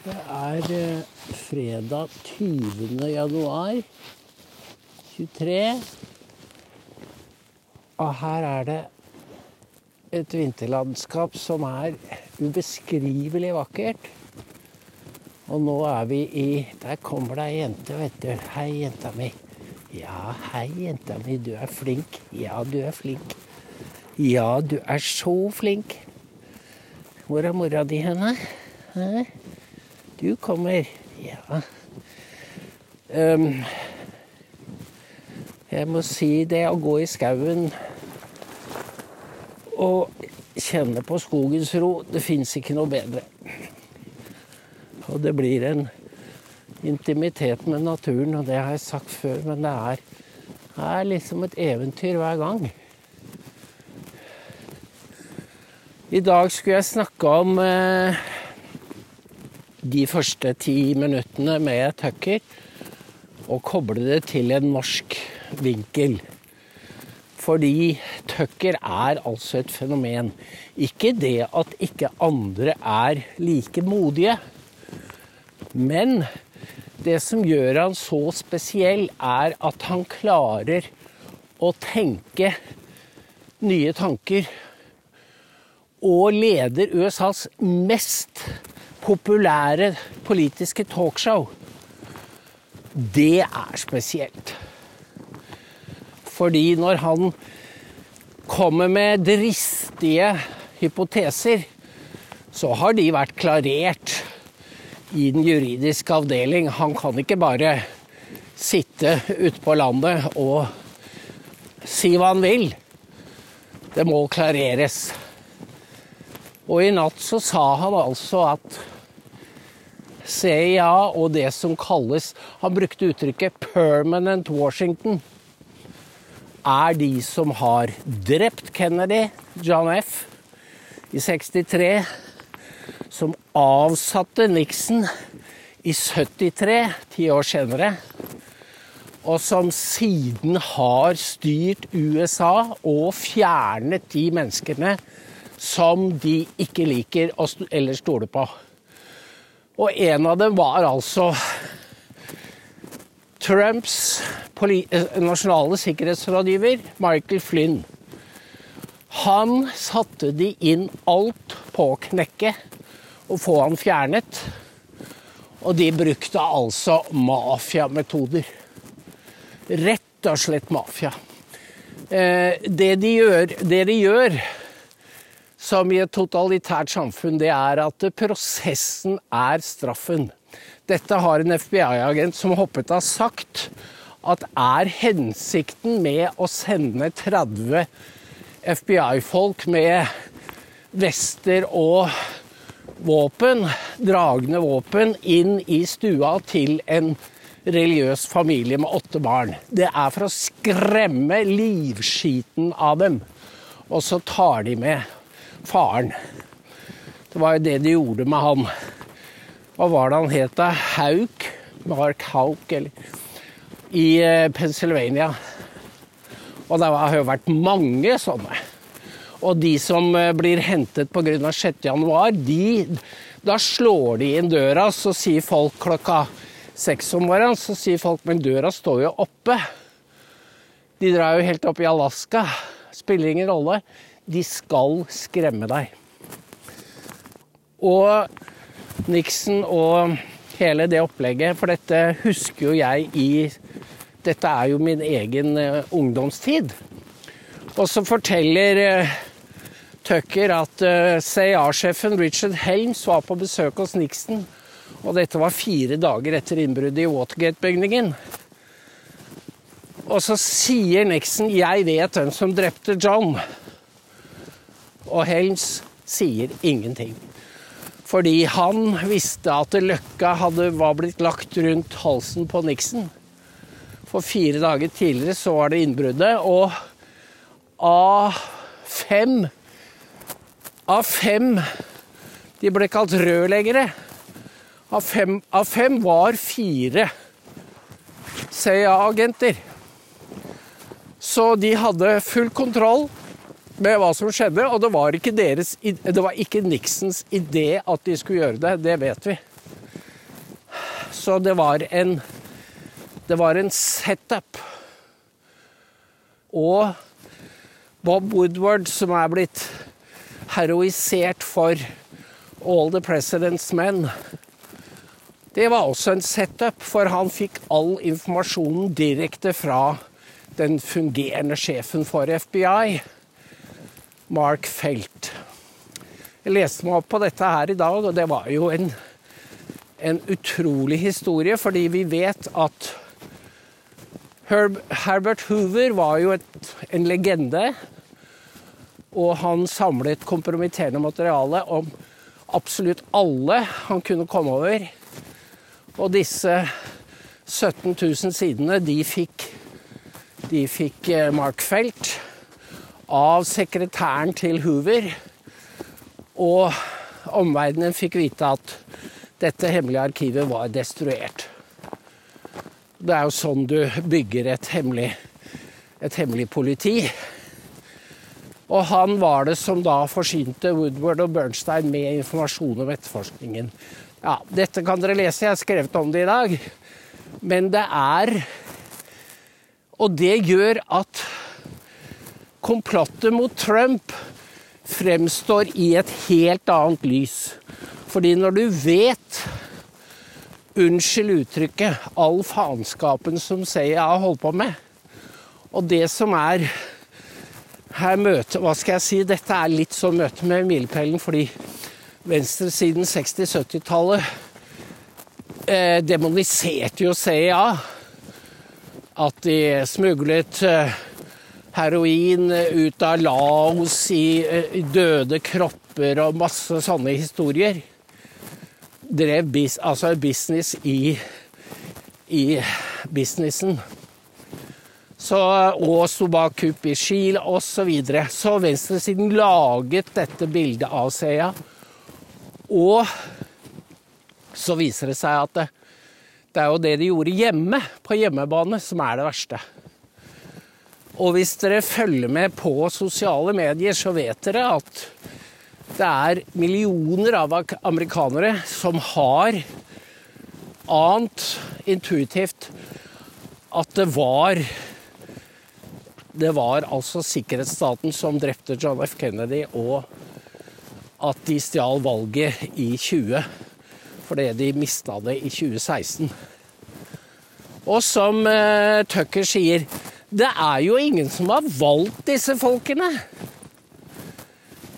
Det er eh, fredag 20. januar 23. Og her er det et vinterlandskap som er ubeskrivelig vakkert. Og nå er vi i Der kommer det ei jente, vet du. Hei, jenta mi. Ja, hei, jenta mi. Du er flink. Ja, du er flink. Ja, du er så flink. Hvor er mora di henne? Hæ? Du kommer. Ja. Um, jeg må si det å gå i skauen og kjenne på skogens ro, det fins ikke noe bedre. Og det blir en intimitet med naturen, og det har jeg sagt før, men det er, er liksom et eventyr hver gang. I dag skulle jeg snakke om eh, de første ti minuttene med Tucker og koble det til en norsk vinkel. Fordi Tucker er altså et fenomen. Ikke det at ikke andre er like modige, men det som gjør han så spesiell, er at han klarer å tenke nye tanker. Og leder USAs mest populære politiske talkshow. Det er spesielt. Fordi når han kommer med dristige hypoteser, så har de vært klarert i den juridiske avdeling. Han kan ikke bare sitte ute på landet og si hva han vil. Det må klareres. Og i natt så sa han altså at CIA og det som kalles Han brukte uttrykket 'permanent Washington' er de som har drept Kennedy, John F., i 63, som avsatte Nixon i 73, ti år senere, og som siden har styrt USA og fjernet de menneskene som de ikke liker eller stoler på. Og en av dem var altså Trumps nasjonale sikkerhetsrådgiver, Michael Flynn. Han satte de inn alt på å knekke og få han fjernet. Og de brukte altså mafiametoder. Rett og slett mafia. Det de gjør, det de gjør som i et totalitært samfunn, det er at prosessen er straffen. Dette har en FBI-agent som hoppet av sagt at er hensikten med å sende 30 FBI-folk med vester og våpen, dragende våpen, inn i stua til en religiøs familie med åtte barn. Det er for å skremme livskiten av dem. Og så tar de med faren. Det var jo det de gjorde med han. Hva var det han het da? Hauk? Mark Hauk, eller I Pennsylvania. Og det har jo vært mange sånne. Og de som blir hentet pga. 6. januar, de, da slår de inn døra, så sier folk klokka seks om morgenen, så sier folk men døra står jo oppe. De drar jo helt opp i Alaska. Spiller ingen rolle. De skal skremme deg. Og Nixon og hele det opplegget, for dette husker jo jeg i Dette er jo min egen ungdomstid. Og så forteller Tucker at CIA-sjefen Richard Helms var på besøk hos Nixon. Og dette var fire dager etter innbruddet i Watergate-bygningen. Og så sier Nixon 'Jeg vet hvem som drepte John'. Og Helms sier ingenting. Fordi han visste at løkka hadde, var blitt lagt rundt halsen på Nixon. For fire dager tidligere så var det innbruddet, og av fem Av fem De ble kalt rørleggere. Av fem, av fem var fire CIA-agenter. Så de hadde full kontroll med hva som skjedde, og det var ikke, deres, det var ikke Nixons idé at de skulle gjøre det. Det vet vi. Så det var en Det var en setup. Og Bob Woodward, som er blitt heroisert for All the President's Men, det var også en setup, for han fikk all informasjonen direkte fra den fungerende sjefen for FBI, Mark Felt. Jeg leste meg opp på dette her i dag, og det var jo en, en utrolig historie, fordi vi vet at Herb, Herbert Hoover var jo et, en legende. Og han samlet kompromitterende materiale om absolutt alle han kunne komme over. Og disse 17 000 sidene, de fikk, de fikk markfelt Mark Felt av sekretæren til Hoover. Og omverdenen fikk vite at dette hemmelige arkivet var destruert. Det er jo sånn du bygger et hemmelig, et hemmelig politi. Og han var det som da forsynte Woodward og Bernstein med informasjon om etterforskningen. Ja, dette kan dere lese, jeg har skrevet om det i dag. Men det er Og det gjør at komplottet mot Trump fremstår i et helt annet lys. Fordi når du vet Unnskyld uttrykket. All faenskapen som CIA har holdt på med. Og det som er her møte, Hva skal jeg si? Dette er litt sånn møte med milepælen, fordi venstresiden 60-70-tallet eh, demoniserte jo CIA. At de smuglet eh, heroin ut av Laos i, eh, døde kropper og masse sånne historier. Drev bis, altså business i, i businessen. Så, og sto bak kupp i Chile osv. Så, videre. så venstresiden laget dette bildet av Sea. Og så viser det seg at det, er jo det de gjorde hjemme, på hjemmebane, som er det verste. Og hvis dere følger med på sosiale medier, så vet dere at det er millioner av amerikanere som har ant intuitivt at det var Det var altså sikkerhetsstaten som drepte John F. Kennedy, og at de stjal valget i 20 fordi de mista det i 2016. Og som uh, Tucker sier det er jo ingen som har valgt disse folkene.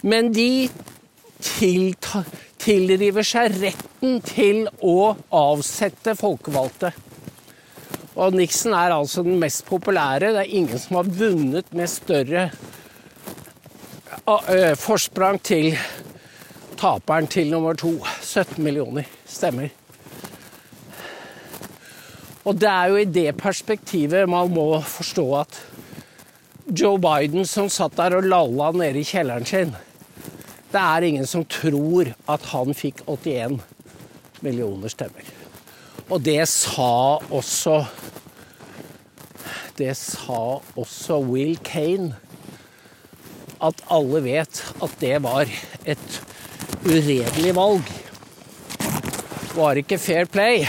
Men de tilta, tilriver seg retten til å avsette folkevalgte. Og Nixon er altså den mest populære. Det er ingen som har vunnet med større forsprang til taperen til nummer to. 17 millioner stemmer. Og det er jo i det perspektivet man må forstå at Joe Biden som satt der og lalla nede i kjelleren sin Det er ingen som tror at han fikk 81 millioner stemmer. Og det sa også Det sa også Will Kane. At alle vet at det var et uredelig valg. Var ikke fair play.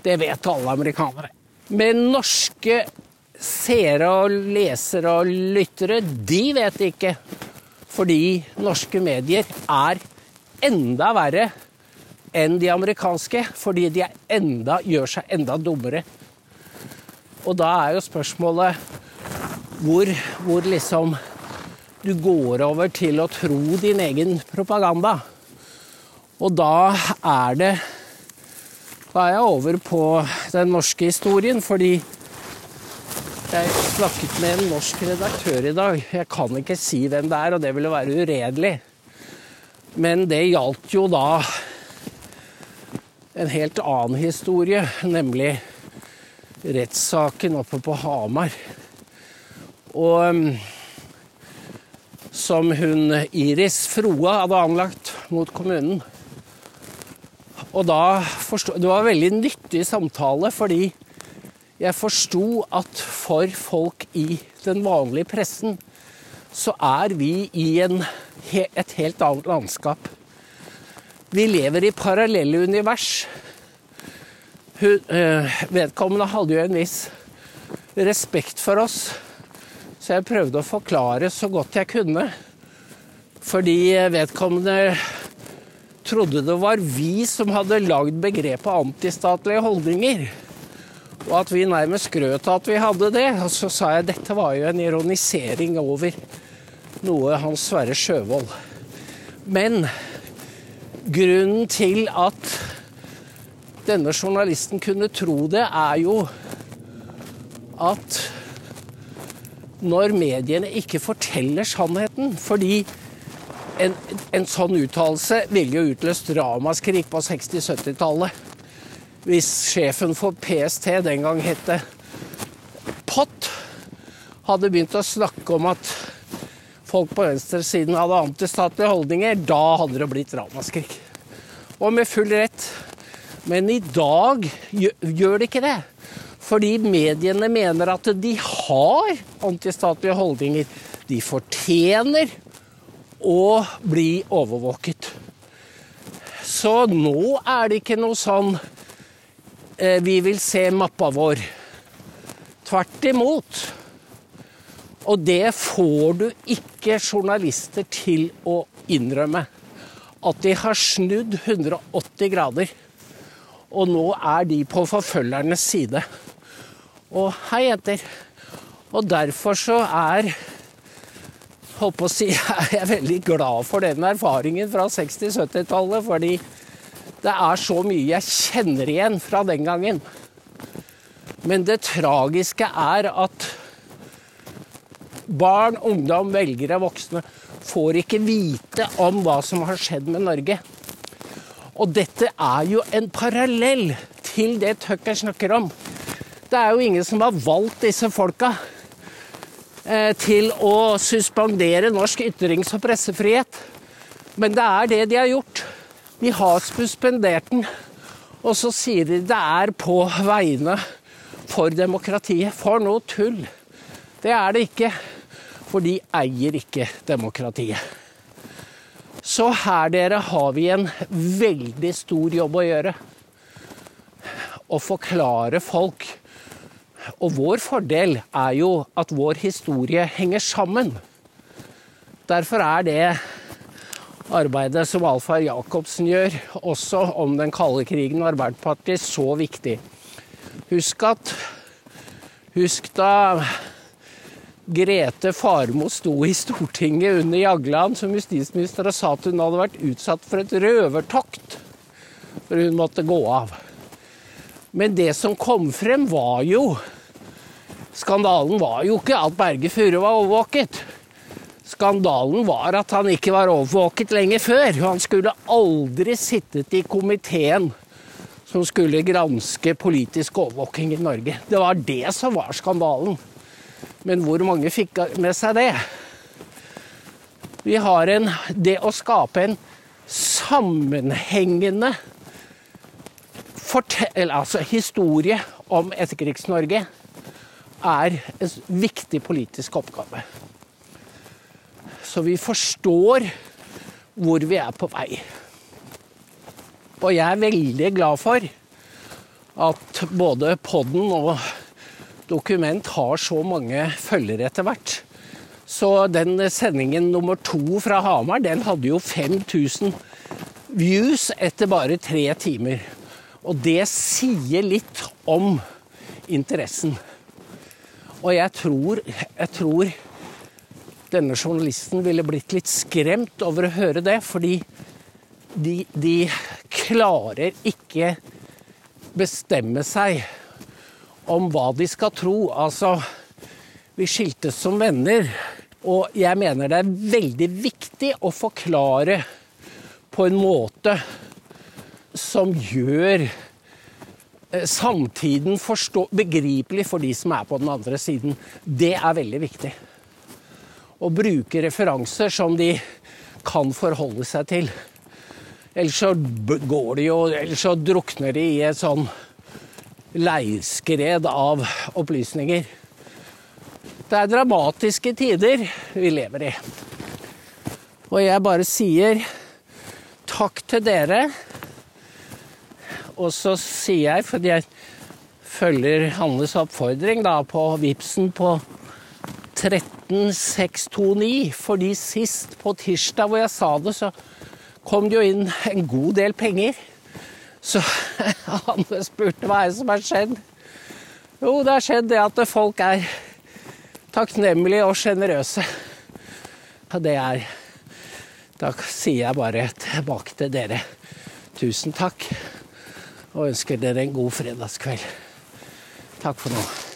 Det vet alle amerikanere. Men norske seere og lesere og lyttere, de vet ikke. Fordi norske medier er enda verre enn de amerikanske. Fordi de enda, gjør seg enda dummere. Og da er jo spørsmålet hvor, hvor liksom du går over til å tro din egen propaganda. Og da er det da er jeg over på den norske historien, fordi jeg snakket med en norsk redaktør i dag. Jeg kan ikke si hvem det er, og det ville være uredelig. Men det gjaldt jo da en helt annen historie, nemlig rettssaken oppe på Hamar. Og som hun Iris Froa hadde anlagt mot kommunen. Og da forstod, Det var en veldig nyttig samtale, fordi jeg forsto at for folk i den vanlige pressen så er vi i en, et helt annet landskap. Vi lever i parallelle univers. hun, eh, vedkommende hadde jo en viss respekt for oss, så jeg prøvde å forklare så godt jeg kunne. Fordi vedkommende trodde det var vi som hadde lagd begrepet antistatlige holdninger. Og at vi nærmest skrøt av at vi hadde det. Og så sa jeg dette var jo en ironisering over noe Hans Sverre Sjøvold. Men grunnen til at denne journalisten kunne tro det, er jo at når mediene ikke forteller sannheten Fordi en, en sånn uttalelse ville jo utløst ramaskrik på 60-70-tallet. Hvis sjefen for PST den gang het Pott, hadde begynt å snakke om at folk på venstresiden hadde antistatlige holdninger, da hadde det blitt ramaskrik. Og med full rett. Men i dag gjør det ikke det. Fordi mediene mener at de har antistatlige holdninger. De fortjener å bli overvåket. Så nå er det ikke noe sånn eh, vi vil se mappa vår. Tvert imot. Og det får du ikke journalister til å innrømme. At de har snudd 180 grader. Og nå er de på forfølgernes side. Og hei, jenter. Og derfor så er holdt på å si, er veldig glad for den erfaringen fra 60-70-tallet. Fordi det er så mye jeg kjenner igjen fra den gangen. Men det tragiske er at Barn, ungdom, velgere, voksne får ikke vite om hva som har skjedd med Norge. Og dette er jo en parallell til det Tucker snakker om. Det er jo ingen som har valgt disse folka til å suspendere norsk ytrings- og pressefrihet. Men det er det de har gjort. De har suspendert den, og så sier de det er på vegne for demokratiet. For noe tull. Det er det ikke for de eier ikke demokratiet. Så her, dere, har vi en veldig stor jobb å gjøre. Å forklare folk. Og vår fordel er jo at vår historie henger sammen. Derfor er det arbeidet som Alfar Jacobsen gjør, også om den kalde krigen og Arbeiderpartiet, så viktig. Husk at Husk da Grete Farmo sto i Stortinget under Jagland som justisminister og sa at hun hadde vært utsatt for et røvertokt, for hun måtte gå av. Men det som kom frem, var jo Skandalen var jo ikke at Berge Furre var overvåket. Skandalen var at han ikke var overvåket lenge før. Han skulle aldri sittet i komiteen som skulle granske politisk overvåking i Norge. Det var det som var skandalen. Men hvor mange fikk med seg det? Vi har en Det å skape en sammenhengende fortell, altså historie om Etterkrigs-Norge er en viktig politisk oppgave. Så vi forstår hvor vi er på vei. Og jeg er veldig glad for at både podden og dokument har så mange følgere etter hvert. Så den sendingen nummer to fra Hamar, den hadde jo 5000 views etter bare tre timer. Og det sier litt om interessen. Og jeg tror, jeg tror denne journalisten ville blitt litt skremt over å høre det, fordi de, de klarer ikke bestemme seg om hva de skal tro. Altså, vi skiltes som venner, og jeg mener det er veldig viktig å forklare på en måte som gjør samtiden forstå, begripelig for de som er på den andre siden. Det er veldig viktig. Å bruke referanser som de kan forholde seg til. Ellers så går de jo Ellers så drukner de i et sånn leirskred av opplysninger. Det er dramatiske tider vi lever i. Og jeg bare sier takk til dere. Og så sier jeg, fordi jeg følger Hannes oppfordring da, på Vipsen på 13629, fordi sist på tirsdag hvor jeg sa det, så kom det jo inn en god del penger. Så Hannes spurte hva er det som har skjedd. Jo, det har skjedd det at folk er takknemlige og sjenerøse. Ja, det er Da sier jeg bare tilbake til dere tusen takk, og ønsker dere en god fredagskveld. Takk for nå.